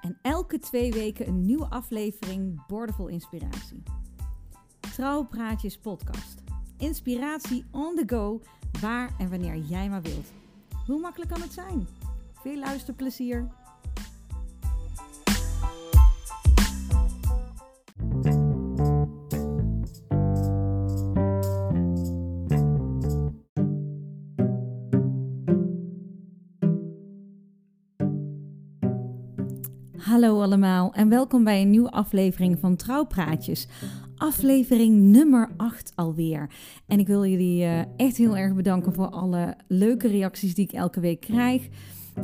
En elke twee weken een nieuwe aflevering Bordevol Inspiratie. Trouwpraatjes podcast. Inspiratie on the go, waar en wanneer jij maar wilt. Hoe makkelijk kan het zijn? Veel luisterplezier! Hallo allemaal en welkom bij een nieuwe aflevering van Trouwpraatjes. Aflevering nummer 8 alweer. En ik wil jullie uh, echt heel erg bedanken voor alle leuke reacties die ik elke week krijg.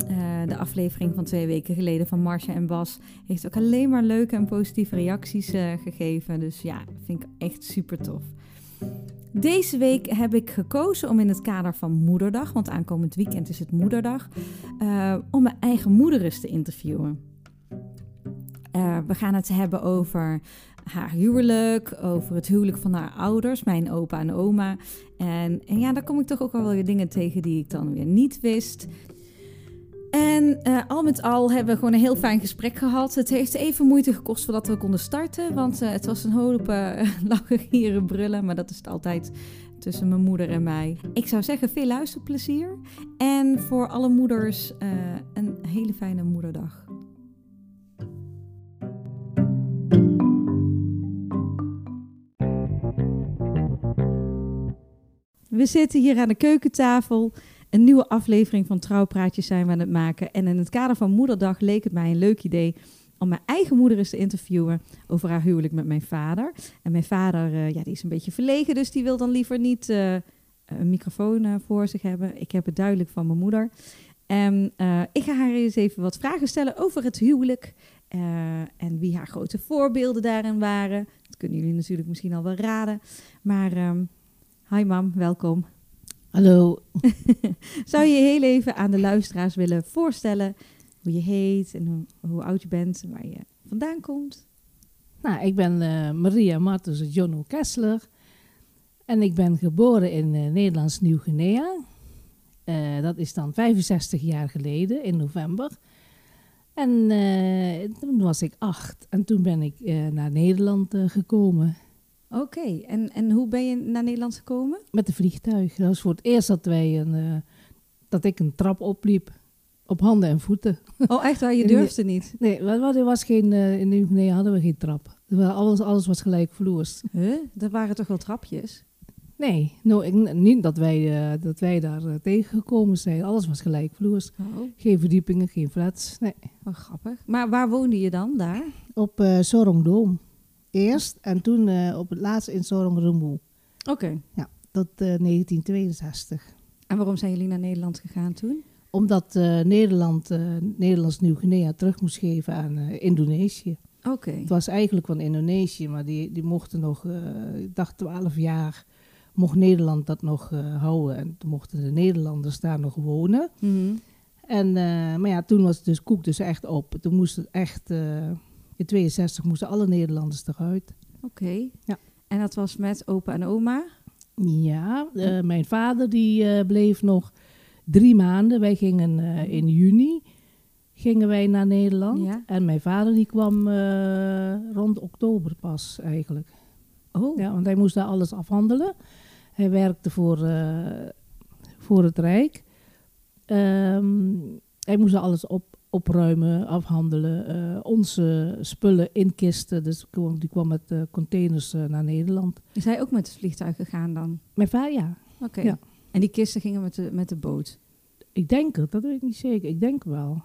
Uh, de aflevering van twee weken geleden van Marcia en Bas heeft ook alleen maar leuke en positieve reacties uh, gegeven. Dus ja, vind ik echt super tof. Deze week heb ik gekozen om in het kader van Moederdag, want aankomend weekend is het Moederdag, om mijn eigen moeder eens te interviewen. Uh, we gaan het hebben over haar huwelijk, over het huwelijk van haar ouders, mijn opa en oma. En, en ja, daar kom ik toch ook wel weer dingen tegen die ik dan weer niet wist. En uh, al met al hebben we gewoon een heel fijn gesprek gehad. Het heeft even moeite gekost voordat we konden starten. Want uh, het was een hoop lachen, gieren, brullen. Maar dat is het altijd tussen mijn moeder en mij. Ik zou zeggen, veel luisterplezier. En voor alle moeders een hele fijne moederdag. We zitten hier aan de keukentafel. Een nieuwe aflevering van Trouwpraatjes zijn we aan het maken. En in het kader van Moederdag leek het mij een leuk idee om mijn eigen moeder eens te interviewen over haar huwelijk met mijn vader. En mijn vader, uh, ja, die is een beetje verlegen, dus die wil dan liever niet uh, een microfoon uh, voor zich hebben. Ik heb het duidelijk van mijn moeder. En ik ga haar eens even wat vragen stellen over het huwelijk. en wie haar grote voorbeelden daarin waren. Dat kunnen jullie natuurlijk misschien al wel raden. Maar um, Hi mam, welkom. Hallo. Zou je heel even aan de luisteraars willen voorstellen hoe je heet en hoe, hoe oud je bent en waar je vandaan komt? Nou, ik ben uh, Maria Martens Jono Kessler en ik ben geboren in uh, Nederlands Nieuw-Guinea. Uh, dat is dan 65 jaar geleden in november. En toen was ik acht en toen ben ik naar Nederland gekomen. Oké, okay. en, en hoe ben je naar Nederland gekomen? Met de vliegtuig. Dat was voor het eerst dat, wij een, uh, dat ik een trap opliep. Op handen en voeten. Oh, echt waar? Je durfde niet? Nee, er was geen, uh, in Nieuw-Guinea hadden we geen trap. Alles, alles was gelijk vloers. Huh? Er waren toch wel trapjes? Nee, no, ik, niet dat wij, uh, dat wij daar uh, tegengekomen zijn. Alles was gelijk vloers. Oh. Geen verdiepingen, geen flats. Nee. Oh, grappig. Maar waar woonde je dan daar? Op uh, Sorongdoom eerst en toen uh, op het laatst in Sorong Oké. Okay. Ja, tot uh, 1962. En waarom zijn jullie naar Nederland gegaan toen? Omdat uh, Nederland, Nederlands Nieuw-Guinea terug moest geven aan Indonesië. Oké. Okay. Het was eigenlijk van Indonesië, maar die, die mochten nog, ik dacht 12 jaar, mocht Nederland dat nog houden. En toen mochten de Nederlanders daar nog wonen. Mm -hmm. En, maar ja, toen was het dus koek dus echt op. Toen moest het echt in 62 moesten alle Nederlanders eruit. Oké. Okay. Ja. En dat was met opa en oma? Ja, uh, mijn vader die uh, bleef nog drie maanden. Wij gingen uh, in juni gingen wij naar Nederland. Ja. En mijn vader die kwam rond oktober pas eigenlijk. Oh. Ja, want hij moest daar alles afhandelen. Hij werkte voor, voor het Rijk. Um, hij moest daar alles op, opruimen, afhandelen. Uh, onze spullen in kisten. Dus die kwam met uh, containers uh, naar Nederland. Is hij ook met het vliegtuig gegaan dan? Mijn vader, ja. Oké. Okay. Ja. En die kisten gingen met de, met de boot? Ik denk het, dat weet ik niet zeker. Ik denk wel.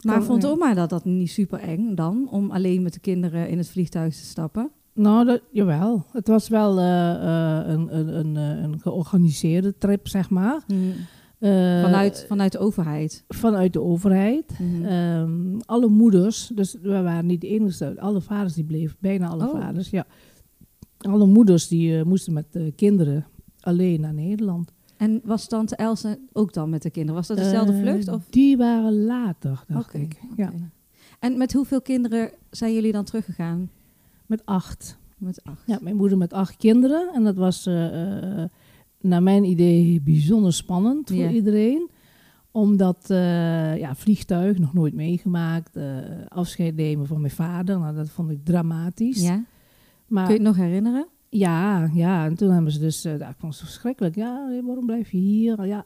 Maar kan, vond oma dat, dat niet super eng dan? Om alleen met de kinderen in het vliegtuig te stappen? Nou, dat, jawel. Het was wel een, een, een, een, georganiseerde trip, zeg maar. Mm. Eh, Vanuit, vanuit de overheid. vanuit de overheid. Mhm. Ehm, alle moeders, dus we waren niet de enige, alle vaders die bleven, bijna alle Oh. vaders, ja. Alle moeders die eh, moesten met de kinderen alleen naar Nederland. En was tante Else ook dan met de kinderen? Was dat dezelfde Eh, vlucht? Of? Die waren later, dacht ik. Ja, En met hoeveel kinderen zijn jullie dan teruggegaan? met acht. Met acht. Ja, mijn moeder met acht kinderen. En dat was naar mijn idee bijzonder spannend voor iedereen. Omdat, eh, ja, vliegtuig, nog nooit meegemaakt. eh, afscheid nemen van mijn vader, nou, dat vond ik dramatisch. Ja? Maar Kun je het nog herinneren? ja, ja, en toen hebben ze dus, ik vond het verschrikkelijk. Ja, waarom blijf je hier? Ja.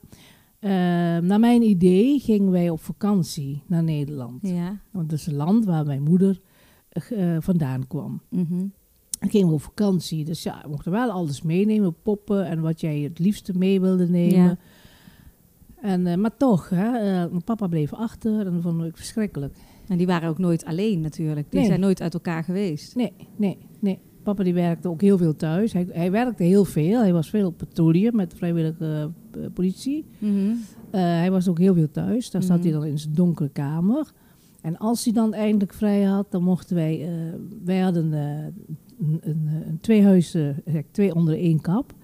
Naar mijn idee gingen wij op vakantie naar Nederland. Ja. Want dat is een land waar mijn moeder vandaan kwam. Mhm. Dan gingen we op vakantie. Dus ja, we mochten wel alles meenemen, poppen en wat jij het liefste mee wilde nemen. Ja. En, eh, maar toch, hè, eh, mijn papa bleef achter en dat vond ik verschrikkelijk. En die waren ook nooit alleen natuurlijk. Die Nee. zijn nooit uit elkaar geweest. Nee, nee, nee. Papa die werkte ook heel veel thuis. Hij, hij werkte heel veel. Hij was veel op patrouille met vrijwillige eh, politie. Mhm. Hij was ook heel veel thuis. Daar zat Mhm. hij dan in zijn donkere kamer. En als hij dan eindelijk vrij had, dan mochten wij... wij hadden een, een, een twee huizen, twee onder één kap.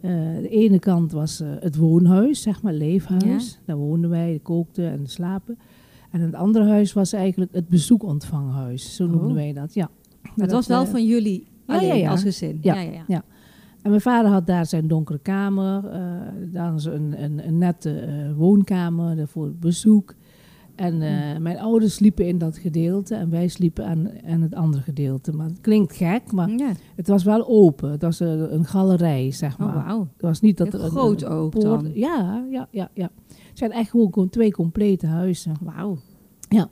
Eh, de ene kant was eh, het woonhuis, zeg maar, leefhuis. Daar woonden wij, kookten en slapen. En het andere huis was eigenlijk het bezoekontvanghuis. Zo noemden Oh. wij dat, ja. Maar Het was dat, wel eh, van jullie alleen ja, ja. als gezin. Ja. Ja, ja, ja. En mijn vader had daar zijn donkere kamer. dan is een, een, een nette woonkamer voor bezoek. En eh, mijn ouders sliepen in dat gedeelte en wij sliepen aan, aan het andere gedeelte. Maar het klinkt gek, maar Ja. het was wel open. Het was een, een galerij, zeg maar. Oh, wauw. Het was niet dat Heel er een- groot een ook poort- dan. Ja, ja, ja, ja. Het zijn echt gewoon twee complete huizen. Wauw. En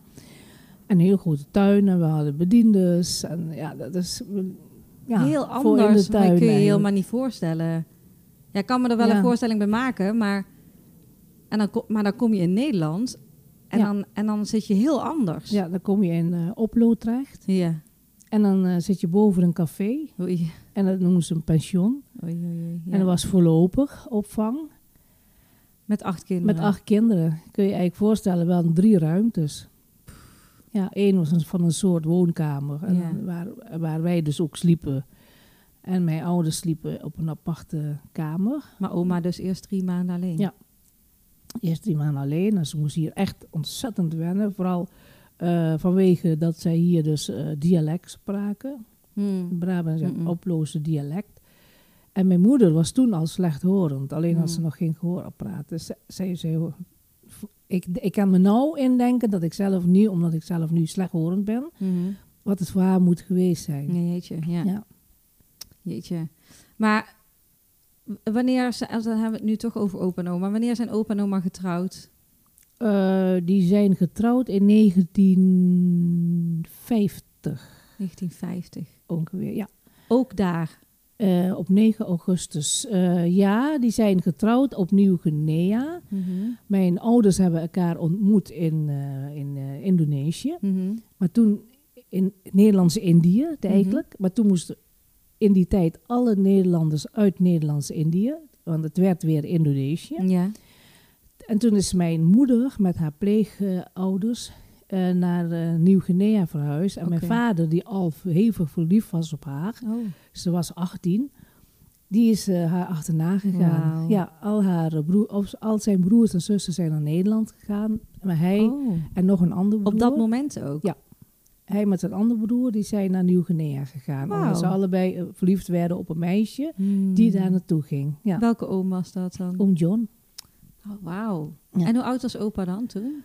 een heel grote tuin en we hadden bediendes. En ja, dat is... Ja, Heel anders, maar tuin kun je je helemaal niet voorstellen. Ja, ik kan me er wel Ja. een voorstelling bij maken, maar, en dan, maar dan kom je in Nederland en, Ja. dan, en dan zit je heel anders. Ja, dan kom je in eh Oplo terecht. Ja. En dan eh, zit je boven een café. Oei. En dat noemen ze een pension. Oei, oei, oei. Ja. En dat was voorlopig opvang. Met acht kinderen. Met acht kinderen. Kun je je eigenlijk voorstellen, wel drie ruimtes. Ja, één was een, van een soort woonkamer. En Ja. waar, waar wij dus ook sliepen. En mijn ouders sliepen op een aparte kamer. Maar oma dus eerst drie maanden alleen. Ja. Eerst drie maanden alleen. En ze moest hier echt ontzettend wennen. Vooral eh, vanwege dat zij hier dus eh, dialect spraken. Hmm. Brabants en Mm-mm. oploze dialect. En mijn moeder was toen al slechthorend, alleen had ze nog geen gehoorapparaat. Dus ze- zij zei, ik, ik kan me nou indenken dat ik zelf nu, omdat ik zelf nu slechthorend ben, Mhm. wat het voor haar moet geweest zijn. Nee, jeetje. Ja. Ja. Jeetje. Maar wanneer, ze- als dan hebben we het nu toch over opa en oma. Wanneer zijn opa en oma getrouwd? Eh, die zijn getrouwd in 1950 1950. ongeveer, ja. Ook daar. Eh, op 9 augustus. Eh, ja, die zijn getrouwd op Nieuw-Guinea. Mhm. Mijn ouders hebben elkaar ontmoet in, in Indonesië. Mhm. Maar toen in Nederlandse-Indië Mhm. eigenlijk. Maar toen moesten in die tijd alle Nederlanders uit Nederlandse-Indië. Want het werd weer Indonesië. Ja. En toen is mijn moeder met haar pleegouders eh, naar eh, Nieuw-Guinea verhuisd. En mijn vader, die al hevig verliefd was op haar. Oh. Ze was 18. Die is eh, haar achterna gegaan. Ja, al, haar broer, of, al zijn broers en zussen zijn naar Nederland gegaan. Maar hij Oh. en nog een andere broer. Op dat moment ook? Ja. Hij met zijn andere broer, die zijn naar Nieuw-Guinea gegaan. Omdat ze allebei eh, verliefd werden op een meisje Hmm. die daar naartoe ging. Ja, Welke oom was dat dan? om John. Oh, wauw. Ja. En hoe oud was opa dan toen?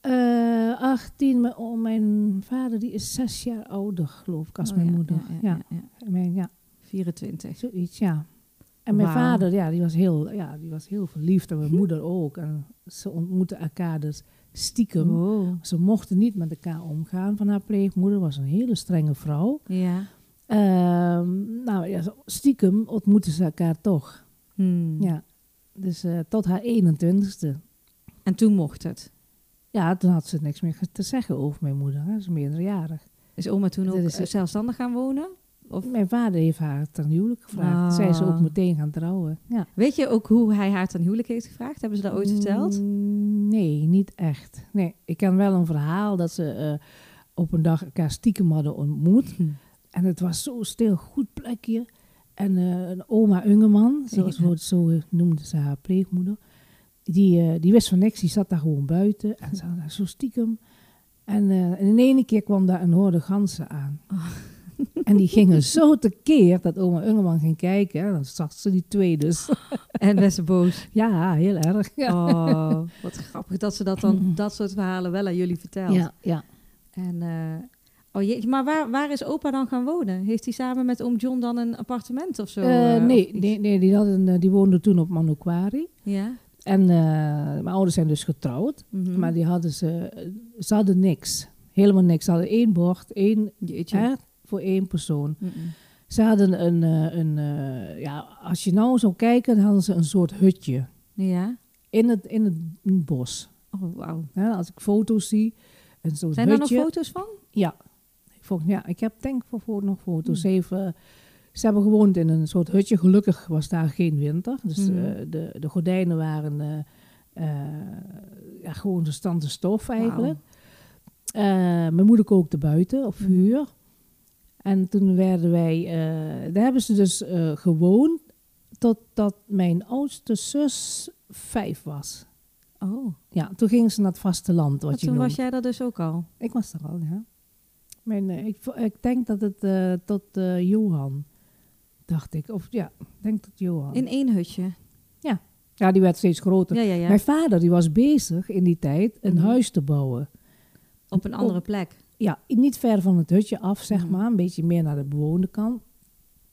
Eh 18, mijn, oh, mijn vader die is zes jaar ouder, geloof ik, als Oh, mijn ja, moeder. Ja, Ja, ja, ja. Mijn, ja, 24. zoiets, ja. En mijn vader, ja die, was heel, ja, die was heel verliefd. En mijn moeder ook. En ze ontmoetten elkaar dus stiekem. Ze mochten niet met elkaar omgaan van haar pleegmoeder. was een hele strenge vrouw. Ja. Ehm, nou ja, stiekem ontmoetten ze elkaar toch. Hmm. Ja, dus eh, tot haar 21ste. En toen mocht het. Ja, toen had ze niks meer te zeggen over mijn moeder. Hè. Ze is meerderjarig. Is oma toen ook is- eh, zelfstandig gaan wonen? Of, Mijn vader heeft haar ten huwelijk gevraagd. Zij is ook Ah. meteen gaan trouwen. Ja. weet je ook hoe hij haar ten huwelijk heeft gevraagd? Hebben ze dat ooit verteld? Mm, Nee, niet echt. Nee, ik ken wel een verhaal dat ze eh, op een dag elkaar stiekem hadden ontmoet. En het was zo stil, goed plekje. En eh, een oma Ungeman, zoals Ja. zo, noemde ze haar pleegmoeder, die, eh, die wist van niks, die zat daar gewoon buiten. En ze had daar zo stiekem. En, en in ene keer kwam daar een horde ganzen aan. Oh. En die gingen zo tekeer dat oma Ungeman ging kijken. En dan zag ze die twee dus. En werd ze boos. Ja, heel erg. Ja, Oh, wat grappig dat ze dat dan, dat soort verhalen wel aan jullie vertelt. ja. ja. En, eh, oh maar waar, waar is opa dan gaan wonen? Heeft hij samen met oom John dan een appartement of zo? Eh, eh, nee, of nee, nee die, hadden, die woonden toen op Manokwari. Ja? En mijn ouders zijn dus getrouwd. Mhm. Maar die hadden ze, ze hadden niks. Helemaal niks. Ze hadden één bord, één, Jeetje. Voor één persoon. Ze hadden een, eh, een eh, ja, als je nou zou kijken, dan hadden ze een soort hutje Ja? in het, in het bos. Oh, wauw. Hè, als ik foto's zie, een soort Zijn daar nog hutje. foto's van? Ja. Volgens, ja, ik heb denk ik voor, voor nog foto's. Hmm. Even, ze hebben gewoond in een soort hutje. Gelukkig was daar geen winter. Dus eh, de, de gordijnen waren eh, eh, ja, gewoon de stof eigenlijk. Eh, mijn moeder kookte buiten op Mhm. vuur. En toen werden wij, eh, daar hebben ze dus eh, gewoond totdat mijn oudste zus vijf was. Oh, Ja, toen gingen ze naar het vasteland, wat maar je toen noemt. was jij dat dus ook al? Ik was er al, ja. Mijn, eh, ik, ik denk dat het tot Johan, dacht ik. Of ja, ik denk tot Johan. In één hutje? ja, die werd steeds groter. Ja, ja, ja. Mijn vader die was bezig in die tijd een Mhm. huis te bouwen. Op een andere plek. Ja, niet ver van het hutje af, zeg Mhm. maar. Een beetje meer naar de bewoonde kant.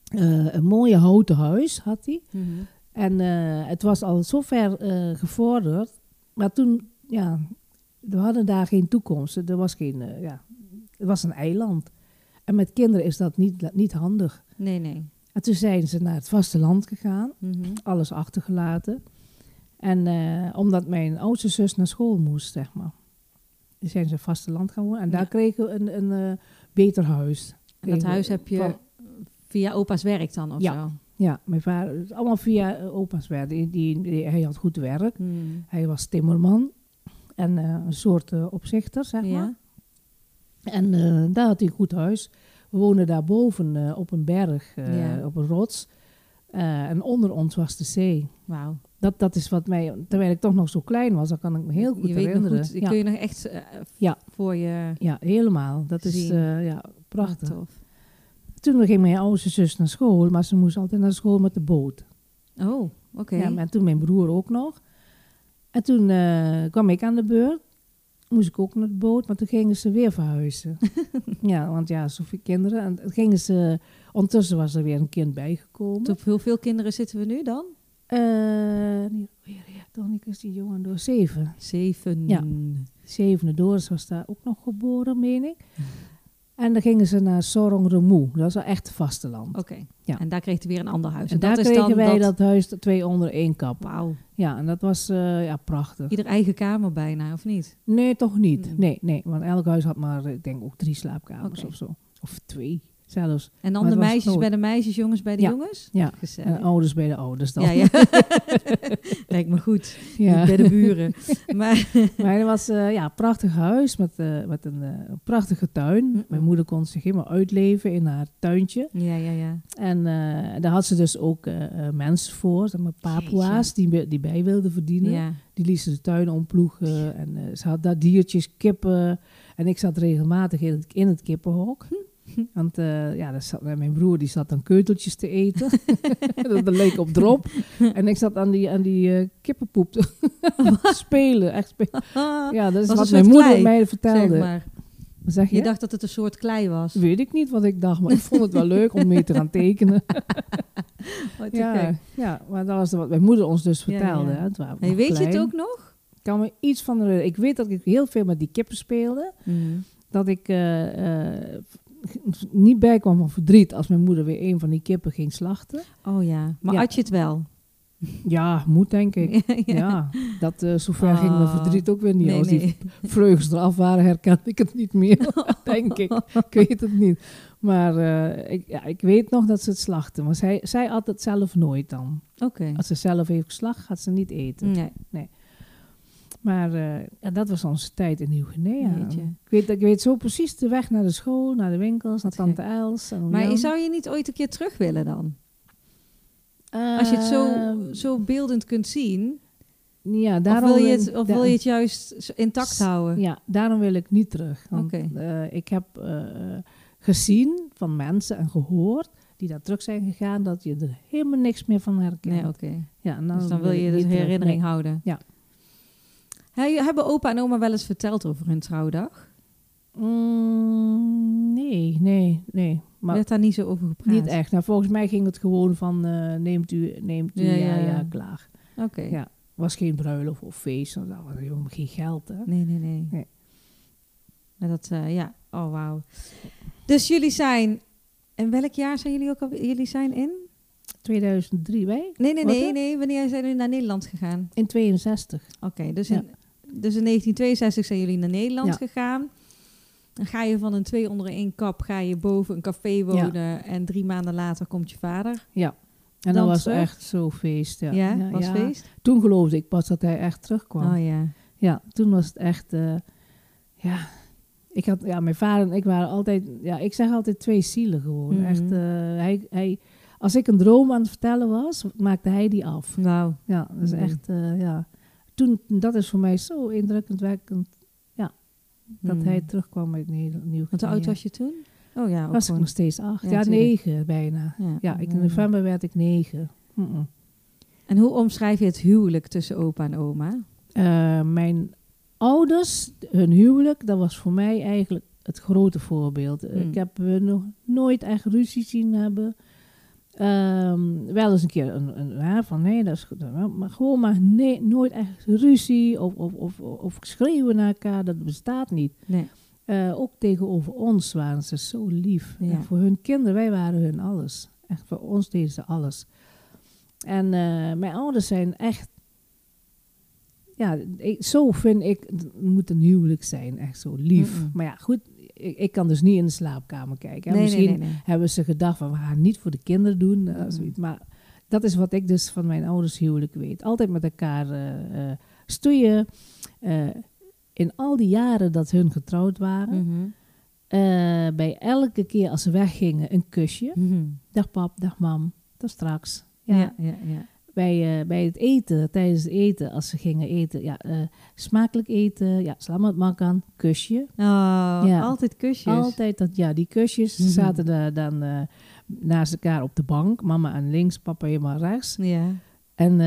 Eh, een mooie houten huis had hij. Mhm. En eh, het was al zo ver eh, gevorderd. Maar toen, ja, we hadden daar geen toekomst. Er was geen, ja, het was een eiland. En met kinderen is dat niet, niet handig. Nee, nee. En toen zijn ze naar het vasteland gegaan, Mhm. alles achtergelaten. En omdat mijn oudste zus naar school moest, zeg maar. Zijn ze vasteland gaan wonen. En daar kregen we een, een eh, beter huis. En dat huis heb je van- via opa's werk dan of Ja. zo? Ja, mijn vader, allemaal via eh, opa's werk. Die, die, die- hij had goed werk. Mhm. Hij was timmerman en eh, een soort opzichter, zeg maar. Ja? En eh, daar had hij een goed huis. We woonden daarboven op een berg, Ja. op een rots. En onder ons was de zee. Wauw. Dat, dat is wat mij, terwijl ik toch nog zo klein was, dat kan ik me heel goed je herinneren. goed, ja, kun je nog echt eh, Ja. voor je ja, helemaal. Dat is eh, ja, prachtig. Oh, tof. Toen ging mijn oudste zus naar school, maar ze moest altijd naar school met de boot. Oh, oké. Ja, en toen mijn broer ook nog. En toen eh, kwam ik aan de beurt. Moest ik ook naar de boot, maar toen gingen ze weer verhuizen. ja, want ja, zoveel kinderen. En gingen ze, ondertussen was er weer een kind bijgekomen. Op hoeveel kinderen zitten we nu dan? Eh, ja, toch niet eens die jongen door zeven. Zeven. Ja. Zevende Doris was daar ook nog geboren, meen ik. En dan gingen ze naar Sorong Remu. Dat is wel echt vasteland. Oké. Ja. En daar kreeg hij weer een ander huis. en daar dat kregen is dan wij dat... huis twee onder één kap. Wauw. Ja, en dat was eh, ja, prachtig. Ieder eigen kamer bijna, of niet? Nee, toch niet. Mm. Nee, nee, want elk huis had maar, ik denk ook drie slaapkamers of zo. Of twee zelfs. En dan de meisjes bij de meisjes, jongens bij de Ja. jongens? Ja. En ouders bij de ouders dan. ja, ja. Lijkt me goed. Ja. Niet bij de buren. maar Maar het was eh, ja, een prachtig huis met, eh, met een eh, prachtige tuin. Mijn moeder kon zich helemaal uitleven in haar tuintje. ja, ja, ja. En daar had ze dus ook mensen voor, zeg maar papua's, die, die bij wilden verdienen. ja. Die liet ze de tuin omploegen. En ze had daar diertjes, kippen. En ik zat regelmatig in het, in het kippenhok. Want eh, ja, daar zat, mijn broer die zat dan keuteltjes te eten. dat leek op drop. en ik zat aan die, aan die eh, kippenpoep te spelen. Echt spelen. Ja, dat is Was wat mijn moeder klei, mij Zeg vertelde. maar. Zeg je? Je dacht dat het een soort klei was. Weet ik niet wat ik dacht, maar ik vond het wel leuk om mee te gaan tekenen. Wat ja, gek. ja, maar dat was wat mijn moeder ons dus Ja, vertelde. ja. we Hey, weet je het ook nog? Ik kan me iets van herinneren. Ik weet dat ik heel veel met die kippen speelde. Dat ik eh, eh, niet bij kwam van verdriet als mijn moeder weer een van die kippen ging slachten. Oh ja, maar Ja. had je het wel? Ja, moet denk ik. Ja, dat eh zover ging mijn Ah. verdriet ook weer niet. Nee, als die nee. eraf waren, herkende ik het niet meer. denk ik. Ik weet het niet. Maar eh, ik, ja, ik weet nog dat ze het slachten. Maar zij, zij at het zelf nooit dan. Oké. Als ze zelf heeft geslacht, gaat ze niet eten. Nee. Maar eh, ja, dat was onze tijd in Nieuw-Guinea. Ik weet, ik weet zo precies de weg naar de school, naar de winkels, naar Tante Els. Maar zou je niet ooit een keer terug willen dan? Als je het zo, Ehm, zo beeldend kunt zien. Ja, Of daarom wil je het, of wil je het juist intact houden? Ja, daarom wil ik niet terug. Want, Oké. eh, ik heb eh, gezien van mensen en gehoord die daar terug zijn gegaan, dat je er helemaal niks meer van herkent. Nee, oké. ja, en Dus dan wil je de terug. herinnering Nee. houden. Ja. Hey, hebben opa en oma wel eens verteld over hun trouwdag? Mm, nee, nee, nee. Maar Werd daar niet zo over gepraat? niet echt. Nou, volgens mij ging het gewoon van eh, neemt u, neemt u, Ja, ja, ja, ja, ja. klaar. Oké. Ja, was geen bruiloft of feest, dat was helemaal geen geld, hè. Nee, nee, nee. Nee. Maar dat, eh, ja. Oh, wauw. Dus jullie zijn... In welk jaar zijn jullie ook al... Jullie zijn in? 2003, wij? Nee, nee, nee, nee. Wanneer zijn jullie naar Nederland gegaan? In 62. Oké, dus, Ja. in, dus in 1962 zijn jullie naar Nederland Ja. gegaan. Dan ga je van een twee onder één kap, ga je boven een café wonen en drie maanden later komt je vader. Ja. Dan En dat was terug? echt zo feest. Ja, Ja, was feest? Toen geloofde ik pas dat hij echt terugkwam. Oh ja. Ja, toen was het echt, eh, ja, ik had, ja, mijn vader en ik waren altijd, ja, ik zeg altijd twee zielen gewoon. Mhm. Echt, eh, hij, hij, als ik een droom aan het vertellen was, maakte hij die af. Nou, Ja, dat is echt, eh, ja. Toen, dat is voor mij zo indrukkend wekkend, dat hmm. hij terugkwam uit. Nieuw Want hoe oud was je toen? Oh ja, Was ik nog steeds acht, Ja, ja, negen bijna. Ja. Ja, ik, in november werd ik negen. En hoe omschrijf je het huwelijk tussen opa en oma? Eh, mijn ouders, hun huwelijk, dat was voor mij eigenlijk het grote voorbeeld. Hmm. Ik heb we nog nooit echt ruzie zien hebben. Ehm, wel eens een keer een, een ja, van nee, dat is goed. Maar gewoon maar nee, nooit echt ruzie of, of, of, of schreeuwen naar elkaar, dat bestaat niet. Nee. Eh, ook tegenover ons waren ze zo lief. Ja. En voor hun kinderen, wij waren hun alles. Echt, voor ons deden ze alles. En eh, mijn ouders zijn echt... Ja, ik- zo vind ik, het moet een huwelijk zijn. Echt zo lief. Maar ja, goed, ik, ik kan dus niet in de slaapkamer kijken. hè. Nee, Misschien nee, nee, nee. hebben ze gedacht van, we gaan niet voor de kinderen doen. eh, zoiets. Maar dat is wat ik dus van mijn ouders huwelijk weet. Altijd met elkaar eh, stoeien. In al die jaren dat hun getrouwd waren... Mhm. Eh, bij elke keer als ze weggingen een kusje. Mhm. Dag pap, dag mam, tot straks. Ja. Ja, ja, ja. Bij, eh, bij het eten, tijdens het eten, als ze gingen eten, ja, eh, smakelijk eten, ja, slamat makan, kusje. Oh, Ja. altijd kusjes. Altijd dat, ja, die kusjes Mhm. zaten daar dan eh, naast elkaar op de bank. Mama aan links, papa helemaal rechts. Ja. En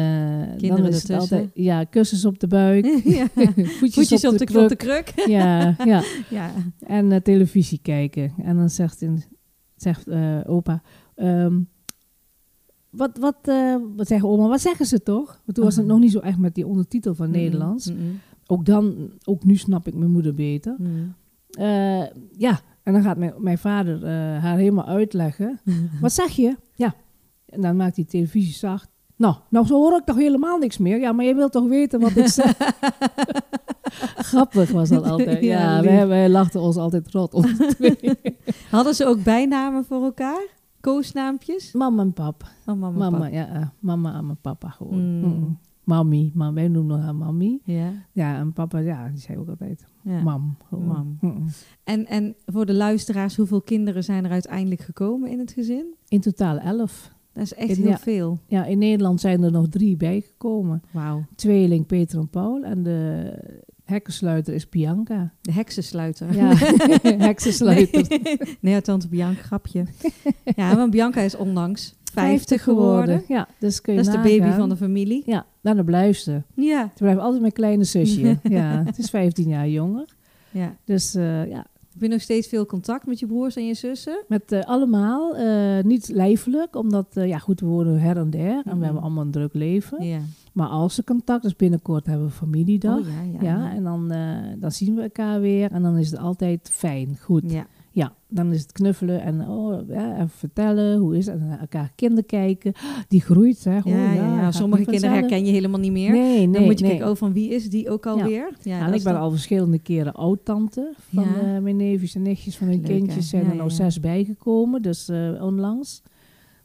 Kinderen dan is het altijd, ja, kussens op de buik, ja. voetjes, Voetjes op de, kruk. op de kruk. Ja, ja. ja. En televisie kijken. En dan zegt, in, zegt opa... ehm, wat, wat, eh, wat zeggen oma? Wat zeggen ze toch? Want toen was het Mhm. nog niet zo echt met die ondertitel van Nederlands. Mhm. Ook dan, ook nu snap ik mijn moeder beter. Mhm. Eh, ja, en dan gaat mijn, mijn vader eh, haar helemaal uitleggen. Wat zeg je? Ja. En dan maakt hij televisie zacht. Nou, nou zo hoor ik toch helemaal niks meer. Ja, maar je wilt toch weten wat ik zeg? Grappig was dat altijd. Ja, wij, wij lachten ons altijd rot. Hadden ze ook bijnamen voor elkaar? Koosnaampjes? Mama en pap. Oh, mama. Mama, pap. ja. eh, Mama en mijn papa gewoon. Mm. Mm. Mami, maar wij noemen haar mami. Ja. Ja, en papa, ja, die zei ook altijd ja. mam. Mam. Mm. En, en voor de luisteraars, hoeveel kinderen zijn er uiteindelijk gekomen in het gezin? In totaal elf. Dat is echt In- heel ja. veel. Ja, in Nederland zijn er nog drie bijgekomen. Wauw. Tweeling Peter en Paul. En de hekkensluiter is Bianca. De heksensluiter. Ja, heksensluiter. Nee, nee tante Bianca, grapje. ja, want Bianca is onlangs 50 geworden. Ja, dus kun je Dat is de baby van de familie. Ja, nou, dan blijft ze. Ja. Ze blijft altijd mijn kleine zusje. ja, het is 15 jaar jonger. ja. Dus eh, ja, Heb je nog steeds veel contact met je broers en je zussen? met eh, allemaal. eh, niet lijfelijk, omdat, ja goed, we wonen her en der. En Mhm. we hebben allemaal een druk leven. Ja. Maar als ze contact, dus binnenkort hebben we familiedag. Oh ja, ja. ja, en dan, eh, dan zien we elkaar weer. En dan is het altijd fijn, goed. ja. Ja, dan is het knuffelen en oh, ja, even vertellen, hoe is het? En elkaar kinderen kijken. Die groeit, zeg. Oh, Ja, sommige kinderen herken je helemaal niet meer. Nee, nee, dan moet je nee. kijken, oh, van wie is die ook alweer? Ja, en ik ben dan- al verschillende keren oud-tante van eh, mijn neefjes en nichtjes van hun Leuk, hè? kindjes. Zijn er nou zes bijgekomen, dus eh, onlangs.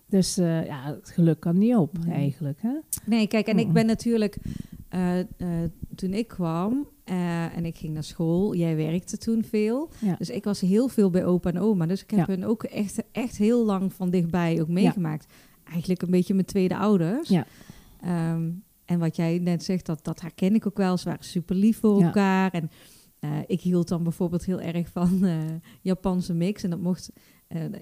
Dus eh, ja, het geluk kan niet op, Nee. eigenlijk. Hè? Nee, kijk, en ik Mm-mm. ben natuurlijk... eh, toen ik kwam en ik ging naar school, jij werkte toen veel. Ja. Dus ik was heel veel bij opa en oma. Dus ik heb Ja. hun ook echt, echt heel lang van dichtbij ook meegemaakt. Eigenlijk een beetje mijn tweede ouders. Ja. Ehm, en wat jij net zegt, dat, dat herken ik ook wel. Ze waren super lief voor elkaar. En ik hield dan bijvoorbeeld heel erg van Japanse mix. En dat mocht,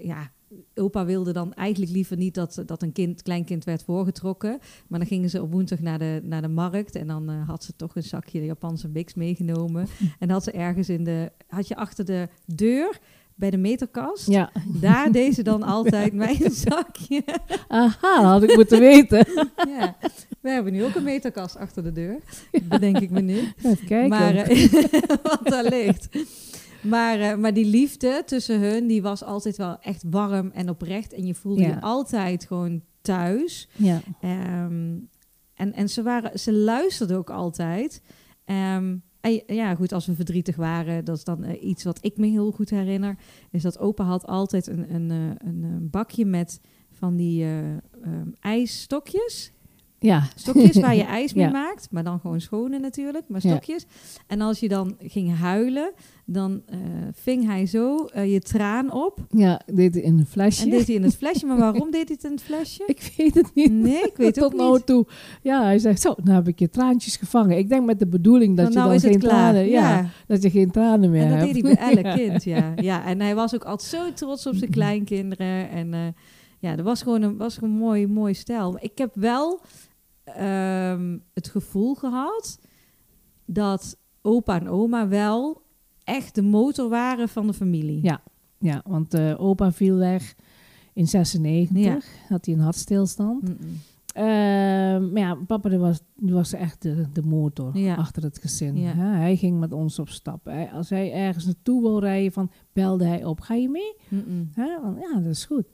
ja, opa wilde dan eigenlijk liever niet dat, dat een kind, kleinkind werd voorgetrokken. Maar dan gingen ze op woensdag naar de, naar de markt. En dan eh, had ze toch een zakje Japanse mix meegenomen. En had ze ergens in de, had je achter de deur bij de meterkast. Ja, Daar deed ze dan altijd mijn zakje. aha, dat had ik moeten weten. ja. We hebben nu ook een meterkast achter de deur. Bedenk ik me nu. Even kijken. Maar, eh, wat daar ligt. Maar, eh, maar die liefde tussen hun, die was altijd wel echt warm en oprecht. En je voelde Ja. je altijd gewoon thuis. ja. Ehm, en en ze, waren, ze luisterden ook altijd. Ehm, en ja, goed, als we verdrietig waren, dat is dan eh, iets wat ik me heel goed herinner. Is dat opa had altijd een, een, eh, een, bakje met van die eh, ehm, ijsstokjes. Ja. Stokjes waar je ijs mee Ja. maakt, maar dan gewoon schone natuurlijk, maar Ja. stokjes. En als je dan ging huilen, dan eh, ving hij zo eh, je traan op Ja, dit in een flesje. en deed hij in het flesje. Maar waarom deed hij het in het flesje? Ik weet het niet. Nee, ik weet Tot ook nou niet. toe. Ja, hij zegt zo, nou heb ik je traantjes gevangen. Ik denk met de bedoeling dat Dan je nou dan het geen tranen, ja, dat je geen tranen meer En dat hebt. deed hij bij elk kind, ja. ja. En hij was ook altijd zo trots op zijn kleinkinderen. En eh, ja, dat was gewoon een, was een mooi, mooi stijl. Ik heb wel ehm, het gevoel gehad dat opa en oma wel echt de motor waren van de familie. Ja. Ja, want eh, opa viel weg in 96. Ja. Had hij een hartstilstand. Ehm, maar ja, papa die was, die was echt de, de motor Ja. achter het gezin. Ja. Hè? Hij ging met ons op stap. Hij- als hij ergens naartoe wil rijden, van, belde hij op. Ga je mee? Hè? Want, ja, dat is goed.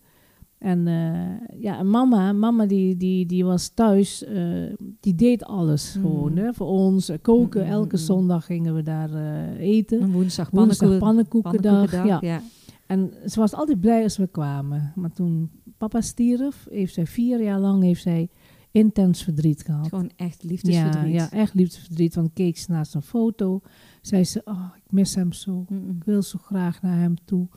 En eh, ja, en mama, mama die, die, die was thuis, eh, die deed alles Mm. gewoon hè, voor ons. eh, koken, Mm, elke mm. zondag gingen we daar eten. Een woensdag Woensdag pannenkoeken. pannenkoekendag. pannenkoekendag, Ja. ja. En ze was altijd blij als we kwamen. Maar toen papa stierf, heeft zij vier jaar lang heeft zij intens verdriet gehad. Gewoon echt liefdesverdriet. Ja, ja, echt liefdesverdriet. Want keek ze naar zijn foto, zei ze, oh, ik mis hem zo. Ik wil zo graag naar hem toe.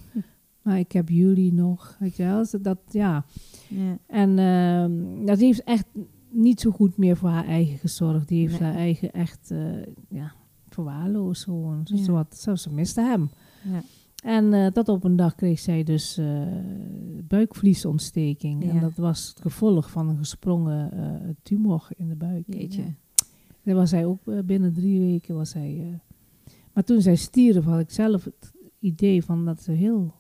Maar ik heb jullie nog. Weet je wel? Ze- Dat, ja. Ja. En ehm dat heeft echt niet zo goed meer voor haar eigen gezorgd. Die heeft Nee. haar eigen echt eh, ja, verwaarloosd gewoon. Ja. ze, had- zo, ze miste hem. Ja. En eh, tot op een dag kreeg zij dus eh, buikvliesontsteking. En dat was het gevolg van een gesprongen tumor in de buik. Jeetje. Daar was hij ook binnen drie weken. Was hij, maar toen zij stierf had ik zelf het idee van dat ze heel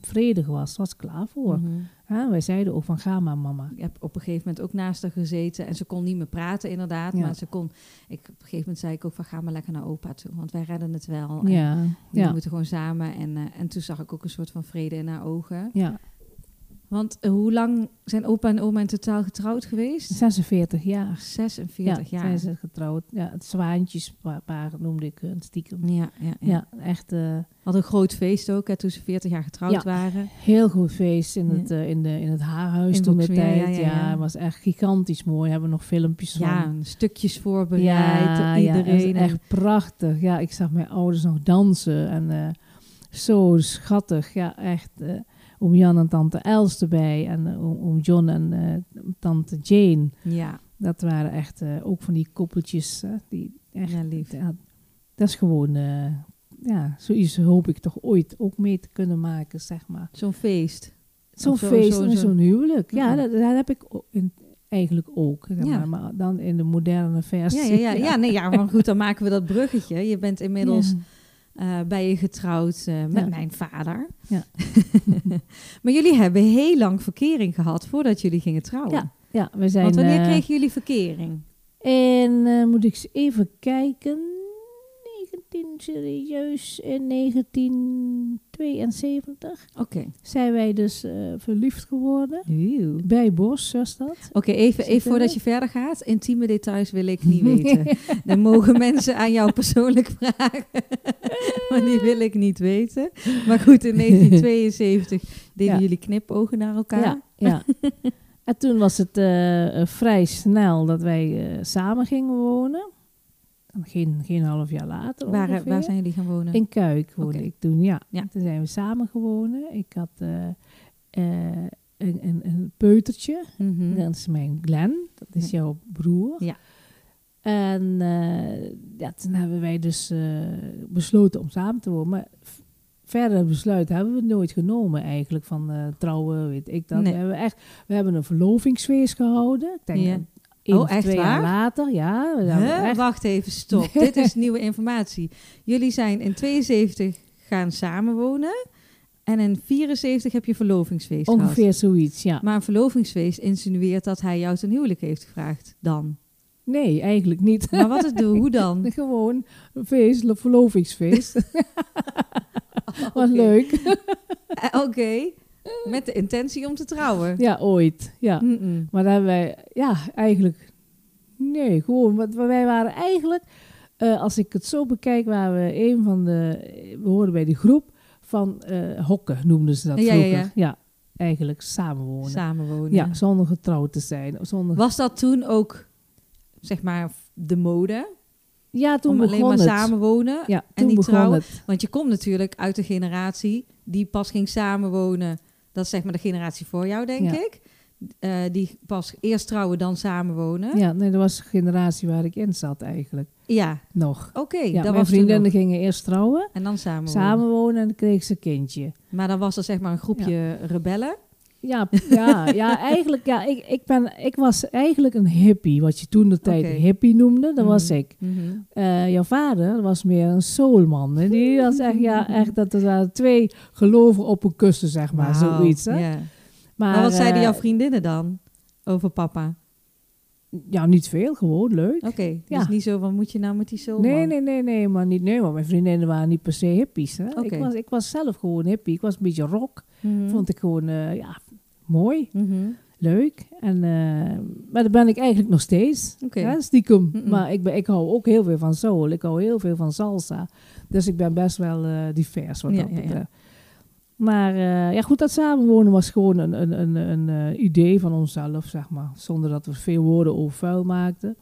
vredig was. Was klaar voor. Hè, wij zeiden ook van ga maar mama. Ik heb op een gegeven moment ook naast haar gezeten. En ze kon niet meer praten, inderdaad. Ja. Maar ze kon. Ik, op een gegeven moment zei ik ook van ga maar lekker naar opa toe. Want wij redden het wel. En Ja, ja, moeten gewoon samen. En, eh, en toen zag ik ook een soort van vrede in haar ogen. ja. Want eh, hoe lang zijn opa en oma in totaal getrouwd geweest? 46 jaar. 46 ja, jaar. zijn ze getrouwd. Ja, het zwaantjespaar noemde ik het stiekem. Ja, ja, ja. Ja, echt eh, Had een groot feest ook, hè, toen ze 40 jaar getrouwd Ja. waren. heel goed feest in Ja. het, eh, in de, in het haarhuis In toen de tijd. ja, Ja, ja, ja. het was echt gigantisch mooi. Hebben we nog filmpjes Ja, van. stukjes voorbereid. ja, iedereen. Ja, echt prachtig. Ja, ik zag mijn ouders nog dansen en eh, zo schattig. Ja, echt. Oom Jan en tante Els erbij en eh, oom, oom John en eh, tante Jane. ja, Dat waren echt eh, ook van die koppeltjes. die echt, ja, lief. ja, dat is gewoon, ja, zoiets hoop ik toch ooit ook mee te kunnen maken, zeg maar. Zo'n feest. Zo'n zo- feest zo- en zo- zo'n huwelijk. Ja, Ja. dat, dat heb ik in, eigenlijk ook. zeg Ja. maar, maar dan in de moderne versie. Ja, ja, ja, ja. nee, ja, maar goed, dan maken we dat bruggetje. Je bent inmiddels Eh, bij je getrouwd eh, met Ja. mijn vader. Ja. maar jullie hebben heel lang verkering gehad voordat jullie gingen trouwen. Ja, Ja, we zijn... Want wanneer eh, kregen jullie verkering? En moet ik eens even kijken. In serieus in 1972 Oké. zijn wij dus eh, verliefd geworden. Bij Bos was dat. Oké, even, even voordat je verder gaat. Intieme details wil ik niet weten. Dan mogen mensen aan jou persoonlijk vragen. maar die wil ik niet weten. Maar goed, in 1972 deden Ja. jullie knipogen naar elkaar. Ja, ja. en toen was het eh, eh, vrij snel dat wij eh, samen gingen wonen. Geen, geen half jaar later Waar, ongeveer. waar zijn jullie gaan wonen? In Kuik woonde ik toen, ja. Ja. Toen zijn we samen gewonnen. Ik had eh, eh, een, een, een peutertje. Mhm. Dat is mijn Glenn. Dat is jouw broer. Ja. En eh, ja, toen hebben wij dus eh, besloten om samen te wonen. Maar verder besluit hebben we nooit genomen eigenlijk. Van eh, trouwen, weet ik dat. Nee. We, hebben echt, we hebben een verlovingsfeest gehouden. Ik denk Ja. Oh, echt twee waar? jaar later. Ja, Huh? echt Wacht even, stop. Dit is nieuwe informatie. Jullie zijn in 72 gaan samenwonen. En in 74 heb je verlovingsfeest gehad. ongeveer zoiets, ja. Maar een verlovingsfeest insinueert dat hij jou ten huwelijk heeft gevraagd. Dan. Nee, eigenlijk niet. Maar wat is de hoe dan? Gewoon een feest, een verlovingsfeest. Wat leuk. Eh, Oké. Met de intentie om te trouwen. Ja, ooit. Ja. Maar daar hebben wij, ja, eigenlijk, nee, gewoon, want wij waren eigenlijk, eh, als ik het zo bekijk, waren we een van de, we hoorden bij die groep van eh, hokken, noemden ze dat Ja, ja, vroeger. ja. eigenlijk samenwonen. Samenwonen. Ja, zonder getrouwd te zijn. Zonder, Was dat toen ook, zeg maar, de mode? ja, toen om alleen maar het. samenwonen? ja, en niet trouwen? het. Want je komt natuurlijk uit de generatie die pas ging samenwonen. Dat is zeg maar de generatie voor jou, denk Ja. ik. Eh, die pas eerst trouwen, dan samenwonen. Ja, nee, dat was de generatie waar ik in zat eigenlijk. Ja, Nog. oké. Ja, dat mijn vriendinnen gingen eerst trouwen, En dan samenwonen. samenwonen en dan kreeg ze een kindje. Maar dan was er zeg maar een groepje rebellen. Ja, ja, ja eigenlijk, ja, ik, ik, ben, ik was eigenlijk een hippie, wat je toen de tijd hippie noemde, dat was Mhm. ik. Mhm. Eh, jouw vader was meer een soulman. hè. Die was echt, ja, echt dat er waren twee geloven op een kussen, zeg maar, zoiets. Hè? Maar, Maar wat zeiden eh, jouw vriendinnen dan over papa? Ja, niet veel, gewoon leuk. Oké, dus Ja. niet zo van moet je nou met die soul Nee, nee, nee, nee, maar niet, nee, maar mijn vriendinnen waren niet per se hippies. Hè? Oké. Ik, was, ik was zelf gewoon hippie. Ik was een beetje rock. Mhm. Vond ik gewoon, eh, ja, mooi, Mhm. leuk. En, eh, maar dat ben ik eigenlijk nog steeds. Stiekem. Mm-mm. Maar ik, ben, ik hou ook heel veel van soul. Ik hou heel veel van salsa. Dus ik ben best wel eh, divers wat Ja, dat ja, ja. betreft. Maar eh, ja, goed, dat samenwonen was gewoon een, een, een, een idee van onszelf, zeg maar. Zonder dat we veel woorden over vuil maakten.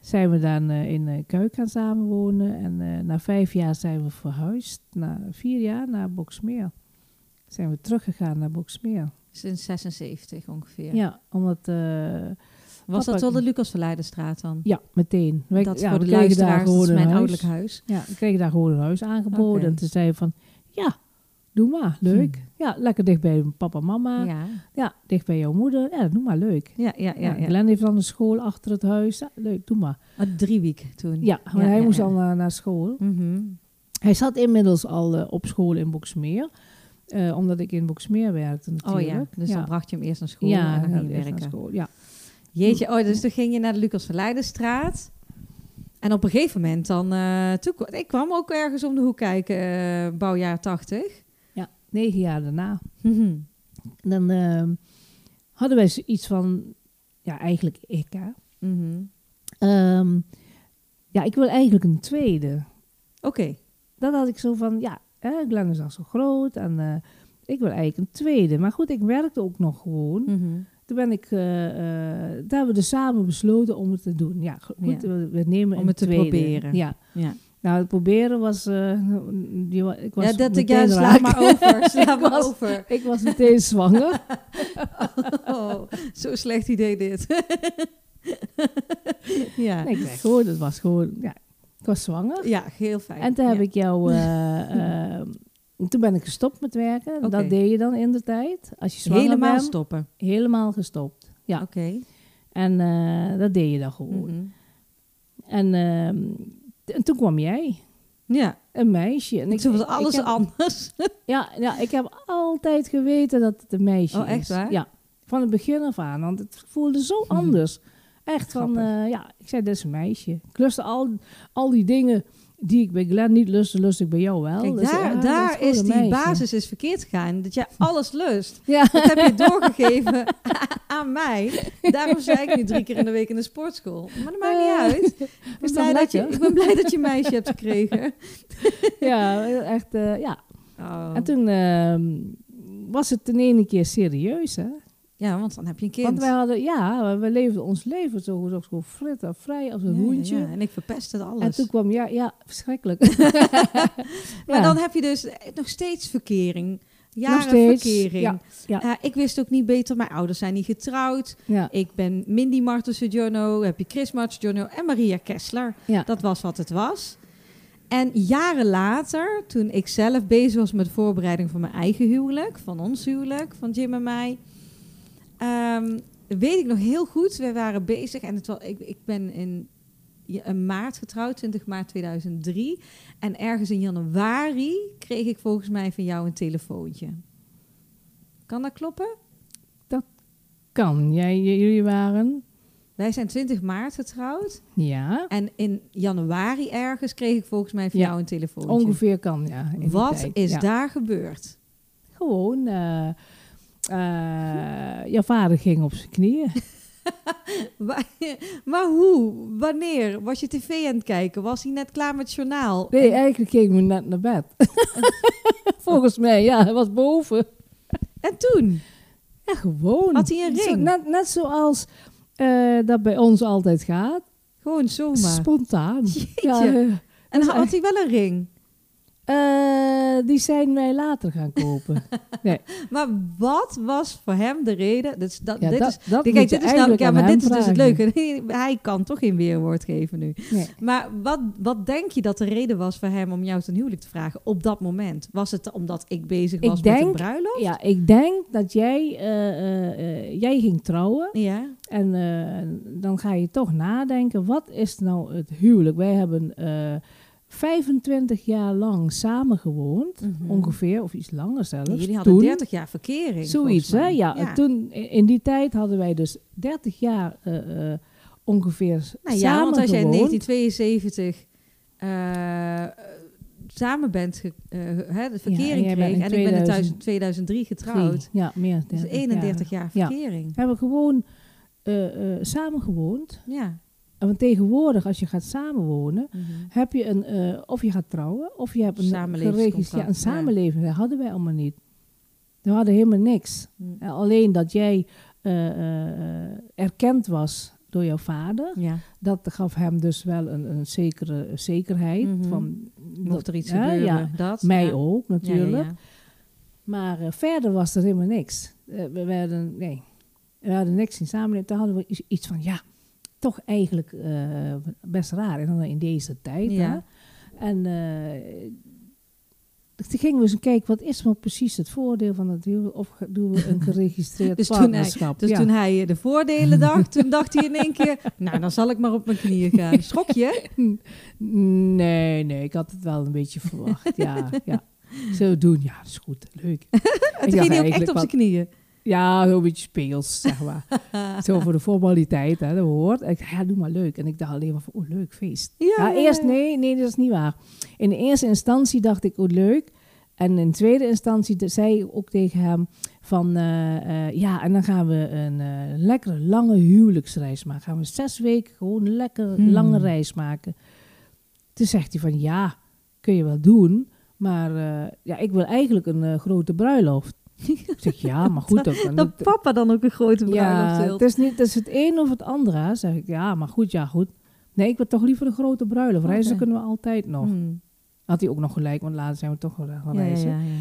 Zijn we dan in uh, Kuik gaan samenwonen. En na vijf jaar zijn we verhuisd. Na vier jaar naar Boksmeer. Zijn we teruggegaan naar Boksmeer. Sinds 76 ongeveer. Ja, omdat... eh, Was Papa- dat wel de Lucas Verleidenstraat dan? ja, meteen. Wij- dat ja, voor de daar luisteraars, dat gewoon mijn huis. ouderlijk huis. Ja, we kregen daar gewoon een huis aangeboden. En toen zei van, ja, doe maar, leuk. Ja, lekker dicht bij papa en mama. Ja. Ja, dicht bij jouw moeder. Ja, doe maar, leuk. ja, ja. Ja, ja. Glenn heeft dan een school achter het huis. Ja, leuk, doe maar. Oh, drie weken toen. Ja, maar hij moest al naar, naar school. Mhm. Hij zat inmiddels al eh, op school in Boksmeer. Eh, omdat ik in Boksmeer werkte Oh natuurlijk. ja, dus ja. dan bracht je hem eerst naar school ja, en dan ging werken. school. Ja. Jeetje, oh, dus toen ging je naar de Lucas Verleidenstraat. En op een gegeven moment dan... eh, toen, ik kwam ook ergens om de hoek kijken, eh, bouwjaar 80. ja, negen jaar daarna. Mhm. Dan hadden wij zoiets van, ja, eigenlijk ik, hè. Mhm. Ehm, ja, ik wil eigenlijk een tweede. Oké. Dat had ik zo van, ja, hè, Glenn is al zo groot en eh, ik wil eigenlijk een tweede. Maar goed, ik werkte ook nog gewoon. Mhm. Toen ben ik, eh, daar hebben we dus samen besloten om het te doen. Ja, go- goed, Ja. we, we nemen Om het te proberen. Ja. Ja. Nou, het proberen was, die, wa- ik was ja, dat ik ja, sla maar over. Sla Ik maar was- over. Ik was meteen zwanger. Oh, zo'n slecht idee dit. ja. Nee, ik zei gewoon, het was gewoon, ja, ik was zwanger. ja, heel fijn. En toen heb ik jou, eh, eh, toen ben ik gestopt met werken. Oké. Dat deed je dan in de tijd. Als je zwanger helemaal bent, stoppen. helemaal gestopt. Ja, Oké. en eh, dat deed je dan gewoon. Mhm. En, ehm, en toen kwam jij, Ja, een meisje. En ik was ik alles heb- anders. Ja, ja, ik heb altijd geweten dat het een meisje Oh, echt is. waar? Ja, van het begin af aan. Want het voelde zo Mhm. anders. Echt van, eh, ja, ik zei, dat is een meisje. Ik lustte al, al die dingen die ik bij Glenn niet lustte, lust ik bij jou wel. Kijk, Dus, daar, ja, daar is die meisje. basis is verkeerd gegaan. Dat jij alles lust. Ja, Dat heb je doorgegeven aan mij. Daarom zei ik nu drie keer in de week in de sportschool. Maar dat maakt niet uit. Ik ben, blij dat je, ik ben blij dat je een meisje hebt gekregen. ja, echt, eh, ja. Oh. En toen ehm, was het in ene keer serieus, hè. Ja, want dan heb je een kind. Want wij hadden, ja, we leefden ons leven zo, zo, zo frit en vrij als een Ja, ja, hoentje. ja. En ik verpestte alles. En toen kwam, ja, ja, verschrikkelijk. Maar Ja. dan heb je dus nog steeds verkering. Jaren Nog steeds, verkering. Eh, ik wist ook niet beter. Mijn ouders zijn niet getrouwd. ja, Ik ben Mindy Martensen Jono, heb je Chris Martensen Jono en Maria Kessler. ja. Dat was wat het was. En jaren later, toen ik zelf bezig was met de voorbereiding van mijn eigen huwelijk, van ons huwelijk, van Jim en mij, ehm, weet ik nog heel goed. We waren bezig en het was, ik, ik ben in maart getrouwd, 20 maart 2003. En ergens in januari kreeg ik volgens mij van jou een telefoontje. Kan dat kloppen? Kan. Jij, jullie waren, Wij zijn 20 maart getrouwd. ja, En in januari ergens kreeg ik volgens mij van Ja, jou een telefoontje. ongeveer kan, ja. Wat tijd, is ja. daar gebeurd? Gewoon, eh, jouw vader ging op zijn knieën. Wa- maar hoe? Wanneer? Was je tv aan het kijken? Was hij net klaar met het journaal? Nee, eigenlijk ging we net naar bed. Volgens mij, ja, hij was boven. En toen? Ja, gewoon. Had hij een Zo- ring? net, net zoals eh, dat bij ons altijd gaat. Gewoon zomaar. Spontaan. Jeetje. Ja, eh, en had hij wel een ring? Eh, die zijn wij later gaan kopen. Maar wat was voor hem de reden? Dat, is- dat, Ja, dit dat, is, dat kijk, dit is nou, ja, maar dit is dus het leuke. Hij kan toch geen weerwoord geven nu. Nee. Maar wat, wat denk je dat de reden was voor hem om jou ten huwelijk te vragen op dat moment? Was het omdat ik bezig Ik was met een denk- bruiloft? Ja, ik denk dat jij, eh, eh, jij ging trouwen. Ja. En dan ga je toch nadenken, wat is nou het huwelijk? Wij hebben 25 jaar lang samen gewoond, Mhm. ongeveer, of iets langer zelfs. Jullie hadden Toen, 30 jaar verkering. Zoiets, hè? Ja, en toen, in die tijd hadden wij dus 30 jaar eh, eh, ongeveer Nou samen ja, want als jij in gewoond. 1972 eh, samen bent, hè, de verkering jij bent kreeg en ik ben in 2000 2003 getrouwd. Ja, meer dan Dus 30 31 jaar. jaar Ja. verkering. Hebben gewoon eh, eh, samen gewoond. Ja. Want tegenwoordig, als je gaat samenwonen, Mhm. heb je een, eh, of je gaat trouwen, of je hebt een Samenlevingscontract, geregistreerd een ja. samenleving. Dat hadden wij allemaal niet. We hadden helemaal niks. Mm. Eh, alleen dat jij eh, erkend was door jouw vader, Ja. dat gaf hem dus wel een, een zekere zekerheid. Mhm. van, Mocht dat- er iets gebeuren, Ja, dat. mij ja. ook natuurlijk. Ja, ja, ja. Maar verder was er helemaal niks. We werden, nee, we hadden niks in samenleving. Toen hadden we iets van, ja, toch eigenlijk eh, best raar. En dan in deze tijd. Ja. Hè? En eh, toen gingen we eens kijken, wat is nou precies het voordeel van het huwelijk? Of doen we een geregistreerd Dus toen hij- partnerschap? Dus ja. toen hij de voordelen dacht, toen dacht hij in één keer... Nou, dan zal ik maar op mijn knieën gaan. Schrok je? Nee, nee, ik had het wel een beetje verwacht. ja, ja. Zo doen, ja, dat is goed, leuk. Toen ging hij ook echt op zijn knieën. Ja, zo'n beetje speels, zeg maar. Zo voor de formaliteit, hè, dat hoort. En ik dacht, ja, doe maar leuk. En ik dacht alleen maar van, oh, leuk, feest. Ja, eerst nee, nee, dat is niet waar. In de eerste instantie dacht ik, oh, leuk. En in tweede instantie zei ik ook tegen hem van, eh, eh, ja, en dan gaan we een eh, lekkere lange huwelijksreis maken. Gaan we zes weken gewoon een lekker Hmm. lange reis maken. Toen zegt hij van, ja, kun je wel doen. Maar ja, ik wil eigenlijk een grote bruiloft. Ik zeg, ja, maar goed. dan- Dat papa dan ook een grote bruiloft ja, wil. het is, niet, het is het een of het andere. Zeg ik, ja, maar goed, ja, goed. Nee, ik wil toch liever een grote bruiloft. Reizen kunnen we altijd nog. Hmm. Had hij ook nog gelijk, want later zijn we toch wel gaan Ja, ja, reizen. ja, ja.